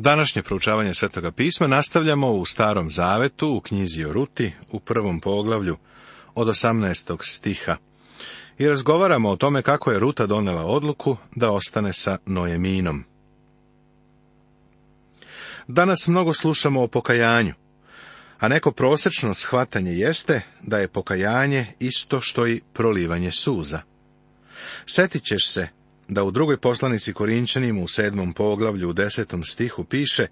Današnje proučavanje Svetoga pisma nastavljamo u Starom Zavetu, u knjizi o Ruti, u prvom poglavlju, od 18. stiha. I razgovaramo o tome kako je Ruta donela odluku da ostane sa Noeminom. Danas mnogo slušamo o pokajanju, a neko prosečno shvatanje jeste da je pokajanje isto što i prolivanje suza. Setit ćeš se da u drugoj poslanici Korinčanim u sedmom poglavlju u desetom stihu piše,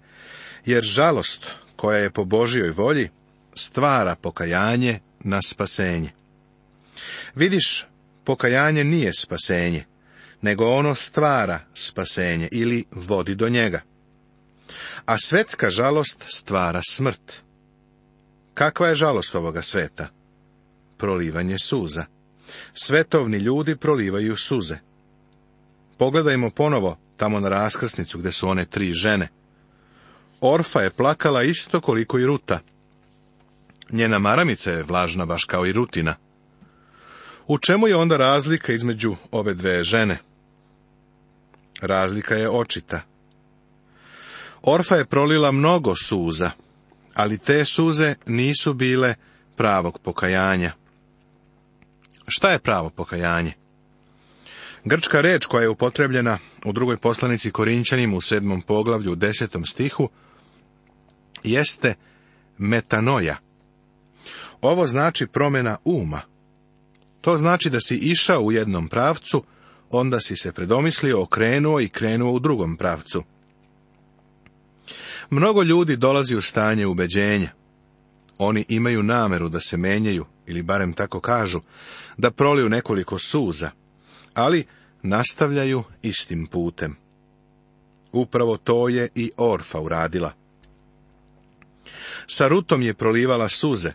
jer žalost koja je po Božijoj volji stvara pokajanje na spasenje. Vidiš, pokajanje nije spasenje, nego ono stvara spasenje ili vodi do njega. A svetska žalost stvara smrt. Kakva je žalost ovoga sveta? Prolivanje suza. Svetovni ljudi prolivaju suze. Pogledajmo ponovo tamo na raskrsnicu gdje su one tri žene. Orfa je plakala isto koliko i Ruta. Njena maramica je vlažna baš kao i Rutina. U čemu je onda razlika između ove dve žene? Razlika je očita. Orfa je prolila mnogo suza, ali te suze nisu bile pravog pokajanja. Šta je pravo pokajanje? Grčka reč koja je upotrebljena u drugoj poslanici Korinčanim u sedmom poglavlju u desetom stihu jeste metanoja. Ovo znači promjena uma. To znači da si išao u jednom pravcu, onda si se predomislio, okrenuo i krenuo u drugom pravcu. Mnogo ljudi dolazi u stanje ubeđenja. Oni imaju nameru da se menjaju, ili barem tako kažu, da proliju nekoliko suza, ali nastavljaju istim putem. Upravo to je i Orfa uradila. Sa rutom je prolivala suze,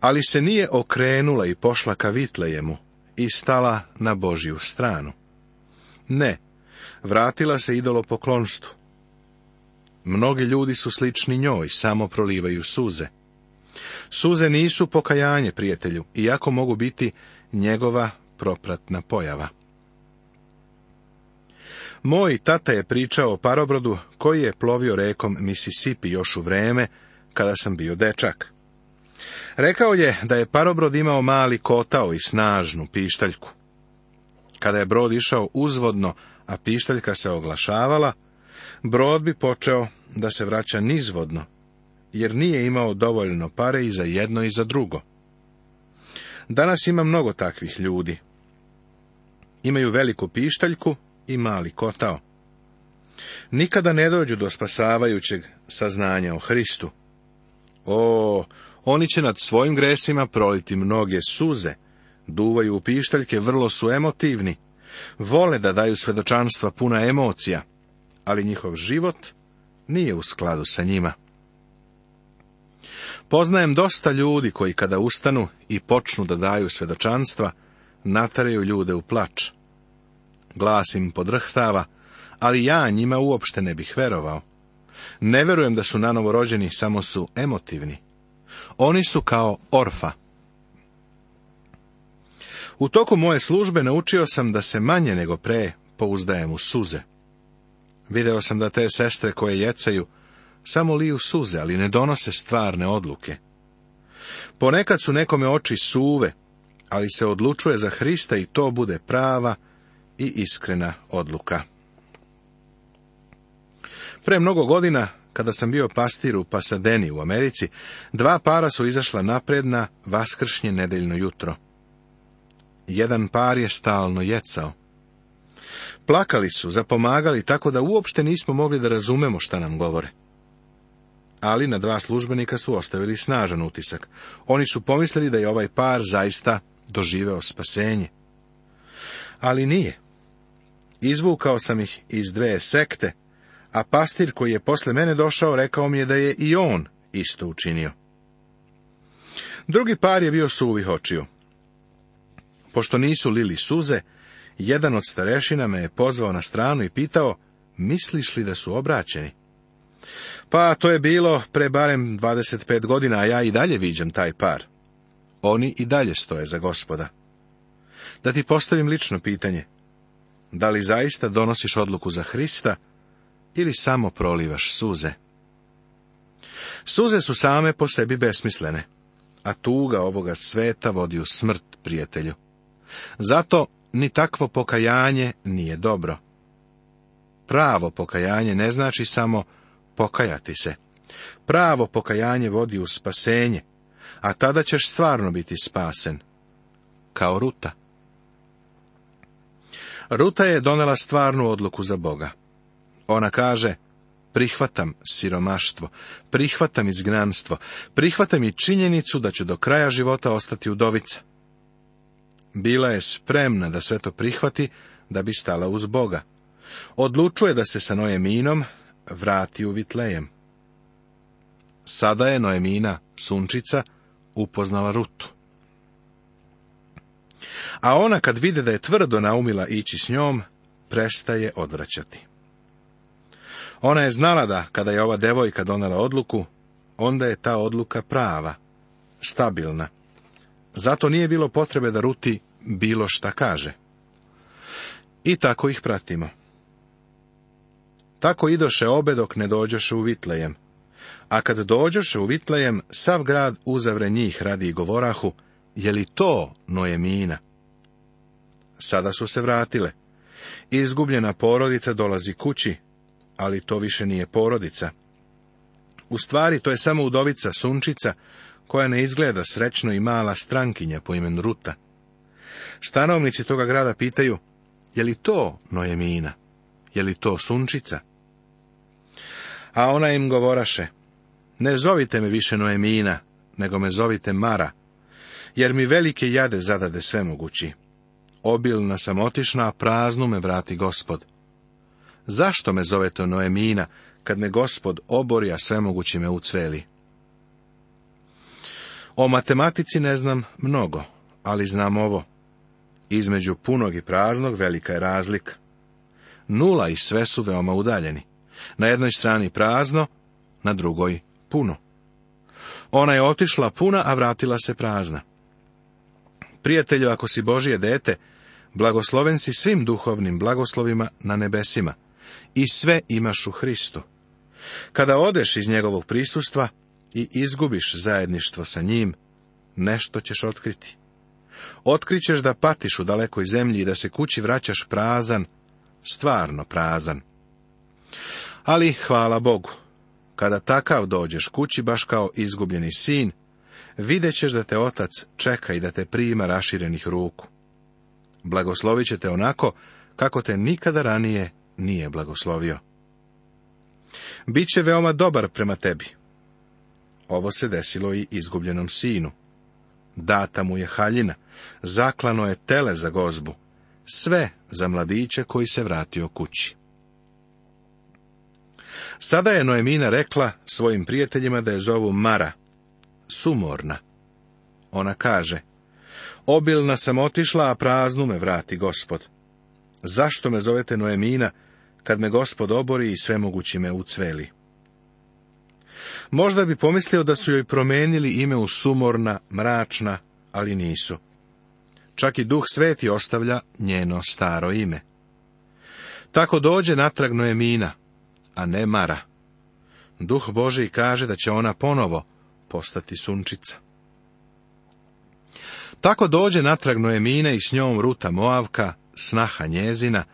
ali se nije okrenula i pošla ka Vitlejemu i stala na Božju stranu. Ne, vratila se idolo poklonstvu. Mnogi ljudi su slični njoj, samo prolivaju suze. Suze nisu pokajanje prijatelju, iako mogu biti njegova propratna pojava. Moj tata je pričao o parobrodu koji je plovio rekom Mississippi još u vreme kada sam bio dečak. Rekao je da je parobrod imao mali kotao i snažnu pištaljku. Kada je brod išao uzvodno, a pištaljka se oglašavala, brod bi počeo da se vraća nizvodno, jer nije imao dovoljno pare i za jedno i za drugo. Danas ima mnogo takvih ljudi. Imaju veliku pištaljku i mali kotao. Nikada ne dođu do spasavajućeg saznanja o Hristu. O, oni će nad svojim gresima proliti mnoge suze, duvaju u pištaljke, vrlo su emotivni, vole da daju svedočanstva puna emocija, ali njihov život nije u skladu sa njima. Poznajem dosta ljudi koji kada ustanu i počnu da daju svedočanstva, nataraju ljude u plač glas im podrhtava, ali ja njima uopšte ne bih verovao. Ne verujem da su na novorođeni samo su emotivni. Oni su kao orfa. U toku moje službe naučio sam da se manje nego pre pouzdajem u suze. Video sam da te sestre koje jecaju samo liju suze, ali ne donose stvarne odluke. Ponekad su nekome oči suve, ali se odlučuje za Hrista i to bude prava i iskrena odluka. Pre mnogo godina, kada sam bio pastir u Pasadeni u Americi, dva para su izašla napred na vaskršnje nedeljno jutro. Jedan par je stalno jecao. Plakali su, zapomagali, tako da uopšte nismo mogli da razumemo šta nam govore. Ali na dva službenika su ostavili snažan utisak. Oni su pomislili da je ovaj par zaista doživeo spasenje. Ali nije. Izvukao sam ih iz dve sekte, a pastir koji je posle mene došao rekao mi je da je i on isto učinio. Drugi par je bio suvih očiju. Pošto nisu lili suze, jedan od starešina me je pozvao na stranu i pitao, misliš li da su obraćeni? Pa to je bilo pre barem 25 godina, a ja i dalje viđam taj par. Oni i dalje stoje za gospoda. Da ti postavim lično pitanje, da li zaista donosiš odluku za Hrista ili samo prolivaš suze. Suze su same po sebi besmislene, a tuga ovoga sveta vodi u smrt prijatelju. Zato ni takvo pokajanje nije dobro. Pravo pokajanje ne znači samo pokajati se. Pravo pokajanje vodi u spasenje, a tada ćeš stvarno biti spasen, kao ruta. Ruta je donela stvarnu odluku za Boga. Ona kaže, prihvatam siromaštvo, prihvatam izgnanstvo, prihvatam i činjenicu da ću do kraja života ostati udovica. Bila je spremna da sve to prihvati, da bi stala uz Boga. Odlučuje da se sa Noeminom vrati u Vitlejem. Sada je Noemina, sunčica, upoznala Rutu. A ona kad vide da je tvrdo naumila ići s njom, prestaje odvraćati. Ona je znala da, kada je ova devojka donela odluku, onda je ta odluka prava, stabilna. Zato nije bilo potrebe da Ruti bilo šta kaže. I tako ih pratimo. Tako idoše obe dok ne dođoše u Vitlejem. A kad dođoše u Vitlejem, sav grad uzavre njih radi i govorahu, je li to Noemina? Sada su se vratile. Izgubljena porodica dolazi kući, ali to više nije porodica. U stvari, to je samo udovica sunčica, koja ne izgleda srećno i mala strankinja po imenu Ruta. Stanovnici toga grada pitaju, je li to Noemina? Je li to sunčica? A ona im govoraše, ne zovite me više Noemina, nego me zovite Mara, jer mi velike jade zadade mogući. Obilna sam otišna, a praznu me vrati gospod. Zašto me to Noemina, kad me gospod obori, a svemogući me ucveli? O matematici ne znam mnogo, ali znam ovo. Između punog i praznog velika je razlika. Nula i sve su veoma udaljeni. Na jednoj strani prazno, na drugoj puno. Ona je otišla puna, a vratila se prazna. Prijatelju, ako si Božije dete, blagosloven si svim duhovnim blagoslovima na nebesima i sve imaš u Hristu. Kada odeš iz njegovog prisustva i izgubiš zajedništvo sa njim, nešto ćeš otkriti. Otkrićeš da patiš u dalekoj zemlji i da se kući vraćaš prazan, stvarno prazan. Ali hvala Bogu, kada takav dođeš kući baš kao izgubljeni sin, vidjet ćeš da te otac čeka i da te prima raširenih ruku. Blagoslovit će te onako kako te nikada ranije nije blagoslovio. Biće veoma dobar prema tebi. Ovo se desilo i izgubljenom sinu. Data mu je haljina, zaklano je tele za gozbu, sve za mladiće koji se vratio kući. Sada je Noemina rekla svojim prijateljima da je zovu Mara, sumorna. Ona kaže, obilna sam otišla, a praznu me vrati gospod. Zašto me zovete Noemina, kad me gospod obori i svemogući me ucveli? Možda bi pomislio da su joj promenili ime u sumorna, mračna, ali nisu. Čak i duh sveti ostavlja njeno staro ime. Tako dođe natrag Noemina, a ne Mara. Duh Boži kaže da će ona ponovo postati sunčica. Tako dođe natrag Noemine i s njom Ruta Moavka, snaha njezina,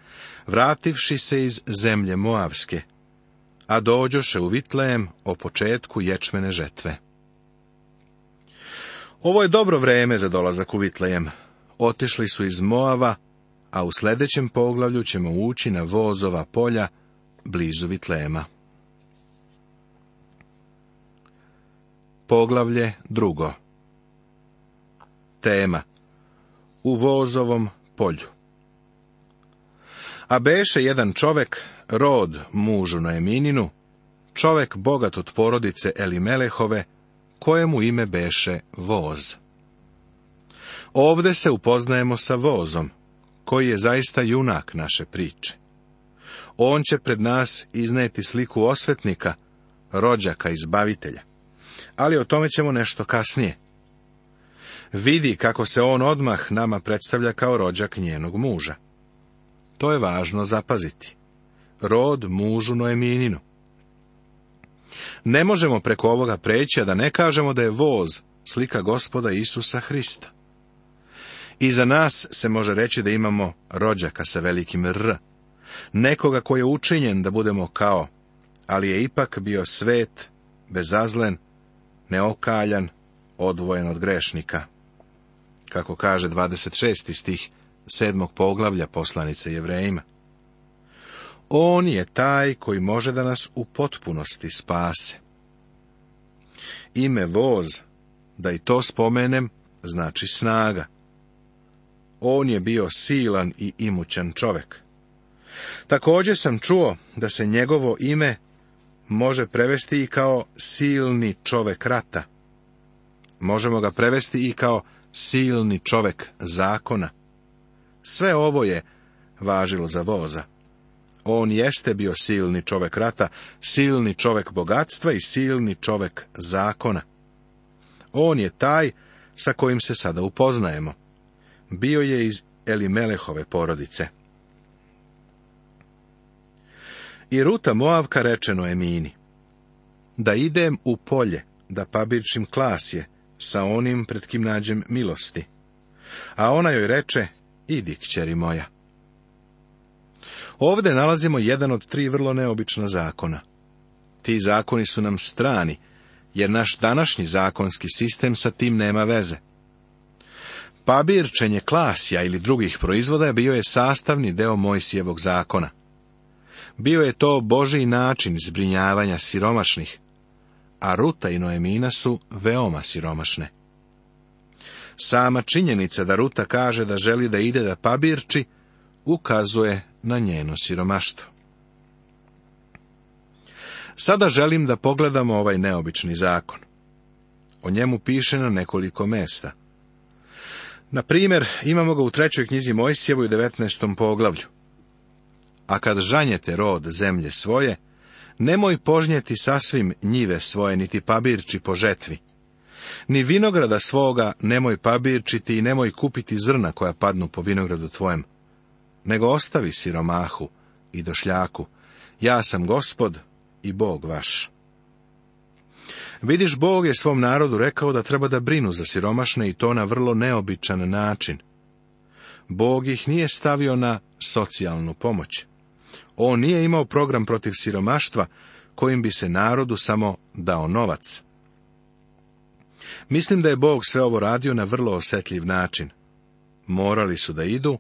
vrativši se iz zemlje Moavske, a dođoše u Vitlejem o početku ječmene žetve. Ovo je dobro vreme za dolazak u Vitlejem. Otišli su iz Moava, a u sljedećem poglavlju ćemo ući na vozova polja blizu Vitlejema. Poglavlje drugo. Tema. U vozovom polju. A beše jedan čovek, rod mužu na Emininu, čovek bogat od porodice Elimelehove, kojemu ime beše voz. Ovde se upoznajemo sa vozom, koji je zaista junak naše priče. On će pred nas izneti sliku osvetnika, rođaka izbavitelja ali o tome ćemo nešto kasnije. Vidi kako se on odmah nama predstavlja kao rođak njenog muža. To je važno zapaziti. Rod mužu Noemininu. Ne možemo preko ovoga preći, a da ne kažemo da je voz slika gospoda Isusa Hrista. I za nas se može reći da imamo rođaka sa velikim R, nekoga koji je učinjen da budemo kao, ali je ipak bio svet, bezazlen neokaljan, odvojen od grešnika. Kako kaže 26. stih 7. poglavlja poslanice Jevrejima. On je taj koji može da nas u potpunosti spase. Ime voz, da i to spomenem, znači snaga. On je bio silan i imućan čovek. Također sam čuo da se njegovo ime može prevesti i kao silni čovek rata. Možemo ga prevesti i kao silni čovek zakona. Sve ovo je važilo za voza. On jeste bio silni čovek rata, silni čovek bogatstva i silni čovek zakona. On je taj sa kojim se sada upoznajemo. Bio je iz Elimelehove porodice. I Ruta Moavka rečeno je Mini, da idem u polje, da pabirčim klasje, sa onim pred kim nađem milosti. A ona joj reče, idi kćeri moja. Ovde nalazimo jedan od tri vrlo neobična zakona. Ti zakoni su nam strani, jer naš današnji zakonski sistem sa tim nema veze. Pabirčenje klasja ili drugih proizvoda bio je sastavni deo Mojsijevog zakona – bio je to Boži način zbrinjavanja siromašnih, a Ruta i Noemina su veoma siromašne. Sama činjenica da Ruta kaže da želi da ide da pabirči, ukazuje na njeno siromaštvo. Sada želim da pogledamo ovaj neobični zakon. O njemu piše na nekoliko mesta. Na primjer, imamo ga u trećoj knjizi Mojsijevu i 19. poglavlju. A kad žanjete rod zemlje svoje, nemoj požnjeti sasvim njive svoje, niti pabirči po žetvi. Ni vinograda svoga nemoj pabirčiti i nemoj kupiti zrna koja padnu po vinogradu tvojem, nego ostavi siromahu i došljaku. Ja sam gospod i Bog vaš. Vidiš, Bog je svom narodu rekao da treba da brinu za siromašne i to na vrlo neobičan način. Bog ih nije stavio na socijalnu pomoć. On nije imao program protiv siromaštva, kojim bi se narodu samo dao novac. Mislim da je Bog sve ovo radio na vrlo osjetljiv način. Morali su da idu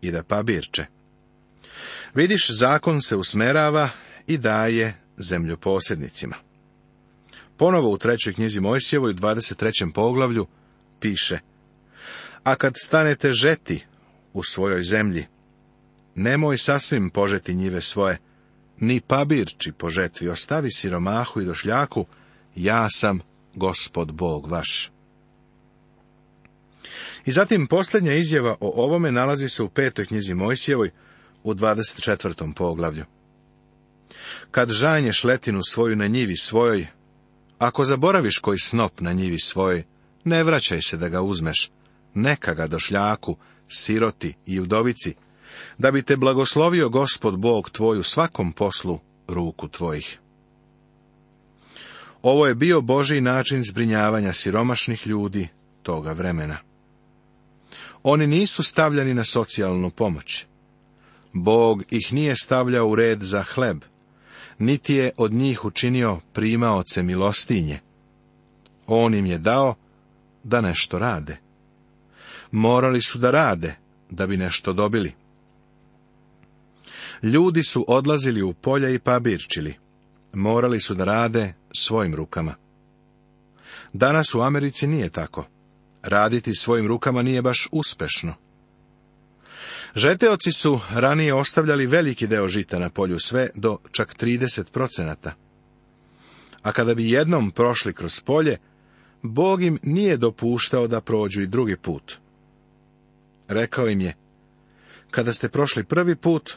i da pabirče. Vidiš, zakon se usmerava i daje zemlju posjednicima. Ponovo u trećoj knjizi Mojsijevoj, 23. poglavlju, piše A kad stanete žeti u svojoj zemlji, Nemoj sasvim požeti njive svoje, ni pabirči požetvi, ostavi siromahu i došljaku, ja sam gospod Bog vaš. I zatim posljednja izjava o ovome nalazi se u petoj knjizi Mojsijevoj u 24. poglavlju. Kad žanješ letinu svoju na njivi svojoj, ako zaboraviš koji snop na njivi svojoj, ne vraćaj se da ga uzmeš, neka ga došljaku, siroti i udovici, da bi te blagoslovio gospod Bog tvoj u svakom poslu ruku tvojih. Ovo je bio Boži način zbrinjavanja siromašnih ljudi toga vremena. Oni nisu stavljani na socijalnu pomoć. Bog ih nije stavljao u red za hleb, niti je od njih učinio primaoce milostinje. On im je dao da nešto rade. Morali su da rade, da bi nešto dobili. Ljudi su odlazili u polja i pabirčili. Morali su da rade svojim rukama. Danas u Americi nije tako. Raditi svojim rukama nije baš uspešno. Žeteoci su ranije ostavljali veliki deo žita na polju sve do čak 30 procenata. A kada bi jednom prošli kroz polje, Bog im nije dopuštao da prođu i drugi put. Rekao im je, kada ste prošli prvi put,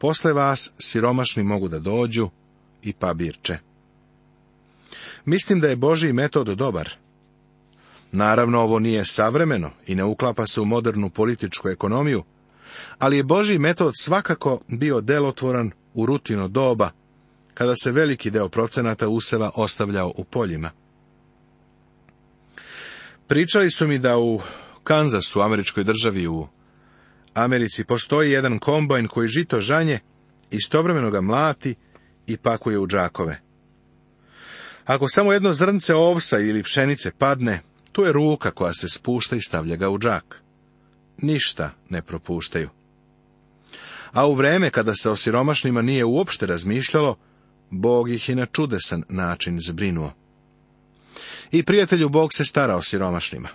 Posle vas siromašni mogu da dođu i pabirče. Mislim da je Boži metod dobar. Naravno, ovo nije savremeno i ne uklapa se u modernu političku ekonomiju, ali je Boži metod svakako bio delotvoran u rutino doba, kada se veliki deo procenata useva ostavljao u poljima. Pričali su mi da u Kanzasu, američkoj državi u Americi postoji jedan kombajn koji žito žanje, istovremeno ga mlati i pakuje u džakove. Ako samo jedno zrnce ovsa ili pšenice padne, tu je ruka koja se spušta i stavlja ga u džak. Ništa ne propuštaju. A u vreme kada se o siromašnima nije uopšte razmišljalo, Bog ih je na čudesan način zbrinuo. I prijatelju Bog se stara o siromašnima.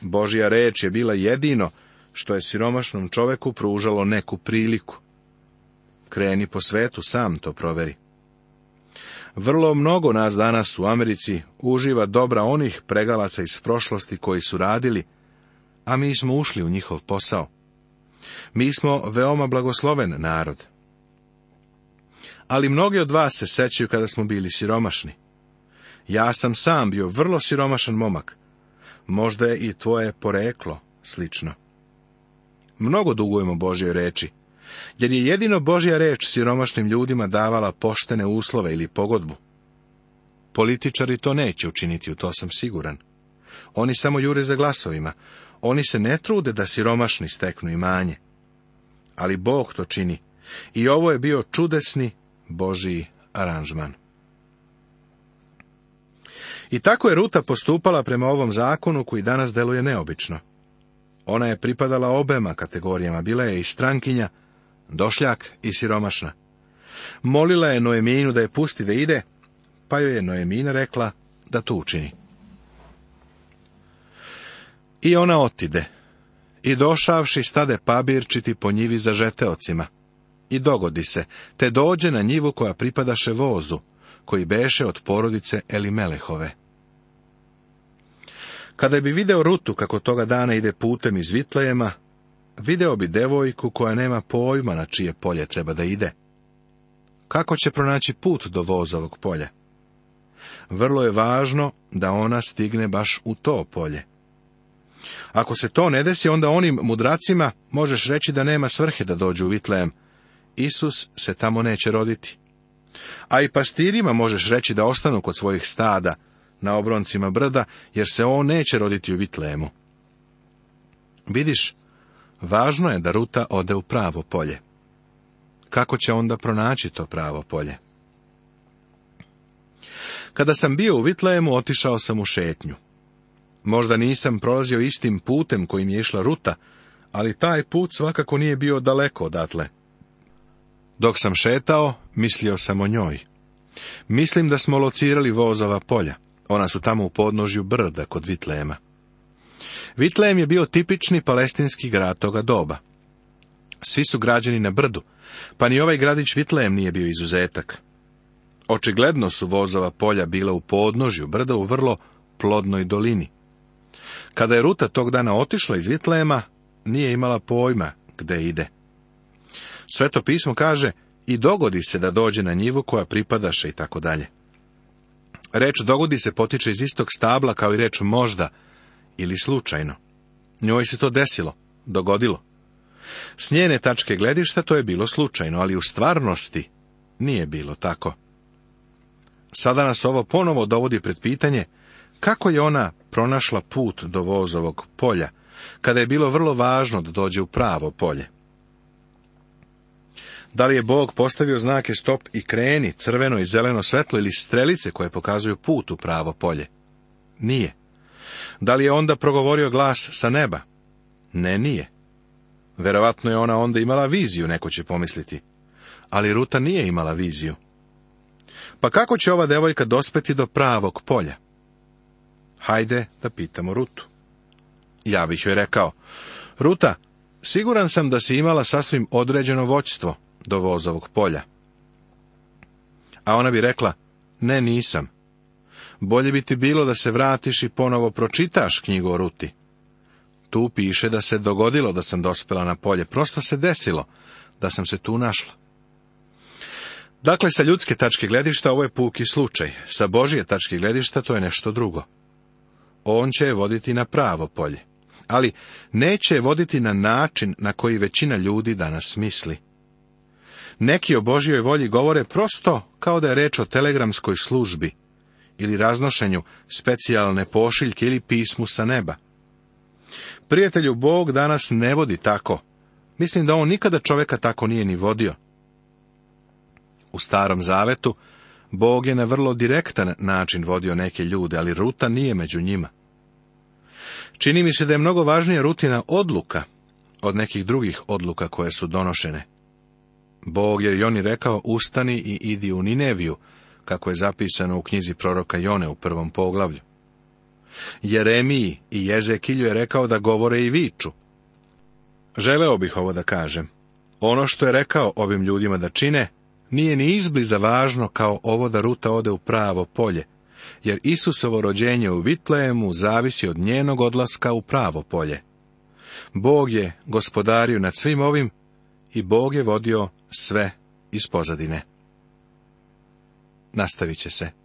Božja reč je bila jedino što je siromašnom čoveku pružalo neku priliku. Kreni po svetu, sam to proveri. Vrlo mnogo nas danas u Americi uživa dobra onih pregalaca iz prošlosti koji su radili, a mi smo ušli u njihov posao. Mi smo veoma blagosloven narod. Ali mnogi od vas se sećaju kada smo bili siromašni. Ja sam sam bio vrlo siromašan momak. Možda je i tvoje poreklo slično. Mnogo dugujemo Božjoj reči, jer je jedino Božja reč siromašnim ljudima davala poštene uslove ili pogodbu. Političari to neće učiniti, u to sam siguran. Oni samo jure za glasovima. Oni se ne trude da siromašni steknu imanje. Ali Bog to čini. I ovo je bio čudesni Božji aranžman. I tako je Ruta postupala prema ovom zakonu koji danas deluje neobično. Ona je pripadala obema kategorijama, bila je i strankinja, došljak i siromašna. Molila je Noeminu da je pusti da ide, pa joj je Noemina rekla da to učini. I ona otide, i došavši stade pabirčiti po njivi za žeteocima. I dogodi se, te dođe na njivu koja pripadaše vozu, koji beše od porodice Elimelehove. Kada bi video Rutu kako toga dana ide putem iz Vitlejema, video bi devojku koja nema pojma na čije polje treba da ide. Kako će pronaći put do vozovog polja? Vrlo je važno da ona stigne baš u to polje. Ako se to ne desi, onda onim mudracima možeš reći da nema svrhe da dođu u Vitlejem. Isus se tamo neće roditi. A i pastirima možeš reći da ostanu kod svojih stada, na obroncima brda, jer se on neće roditi u Vitlemu. Vidiš, važno je da Ruta ode u pravo polje. Kako će onda pronaći to pravo polje? Kada sam bio u Vitlemu otišao sam u šetnju. Možda nisam prolazio istim putem kojim je išla Ruta, ali taj put svakako nije bio daleko odatle. Dok sam šetao, mislio sam o njoj. Mislim da smo locirali vozova polja. Ona su tamo u podnožju brda kod Vitlema. Vitlem je bio tipični palestinski grad toga doba. Svi su građeni na brdu, pa ni ovaj gradić Vitlem nije bio izuzetak. Očigledno su vozova polja bila u podnožju brda u vrlo plodnoj dolini. Kada je Ruta tog dana otišla iz Vitlema, nije imala pojma gde ide. Sveto pismo kaže, i dogodi se da dođe na njivu koja pripadaše i tako dalje. Reč dogodi se potiče iz istog stabla kao i reč možda ili slučajno. Njoj se to desilo, dogodilo. S njene tačke gledišta to je bilo slučajno, ali u stvarnosti nije bilo tako. Sada nas ovo ponovo dovodi pred pitanje kako je ona pronašla put do vozovog polja, kada je bilo vrlo važno da dođe u pravo polje. Da li je Bog postavio znake stop i kreni, crveno i zeleno svetlo ili strelice koje pokazuju put u pravo polje? Nije. Da li je onda progovorio glas sa neba? Ne, nije. Verovatno je ona onda imala viziju, neko će pomisliti. Ali Ruta nije imala viziju. Pa kako će ova devojka dospeti do pravog polja? Hajde da pitamo Rutu. Ja bih joj rekao, Ruta, siguran sam da si imala sasvim određeno voćstvo, do vozovog polja. A ona bi rekla, ne nisam. Bolje bi ti bilo da se vratiš i ponovo pročitaš knjigu o Ruti. Tu piše da se dogodilo da sam dospela na polje, prosto se desilo da sam se tu našla. Dakle, sa ljudske tačke gledišta ovo je puki slučaj, sa Božije tačke gledišta to je nešto drugo. On će je voditi na pravo polje, ali neće je voditi na način na koji većina ljudi danas misli. Neki o Božjoj volji govore prosto kao da je reč o telegramskoj službi ili raznošenju specijalne pošiljke ili pismu sa neba. Prijatelju, Bog danas ne vodi tako. Mislim da on nikada čoveka tako nije ni vodio. U starom zavetu, Bog je na vrlo direktan način vodio neke ljude, ali ruta nije među njima. Čini mi se da je mnogo važnija rutina odluka od nekih drugih odluka koje su donošene. Bog je Joni rekao, ustani i idi u Nineviju, kako je zapisano u knjizi proroka Jone u prvom poglavlju. Jeremiji i Jezekilju je rekao da govore i viču. Želeo bih ovo da kažem. Ono što je rekao ovim ljudima da čine, nije ni izbliza važno kao ovo da Ruta ode u pravo polje, jer Isusovo rođenje u Vitlejemu zavisi od njenog odlaska u pravo polje. Bog je gospodario nad svim ovim i Bog je vodio sve iz pozadine. Nastavit će se.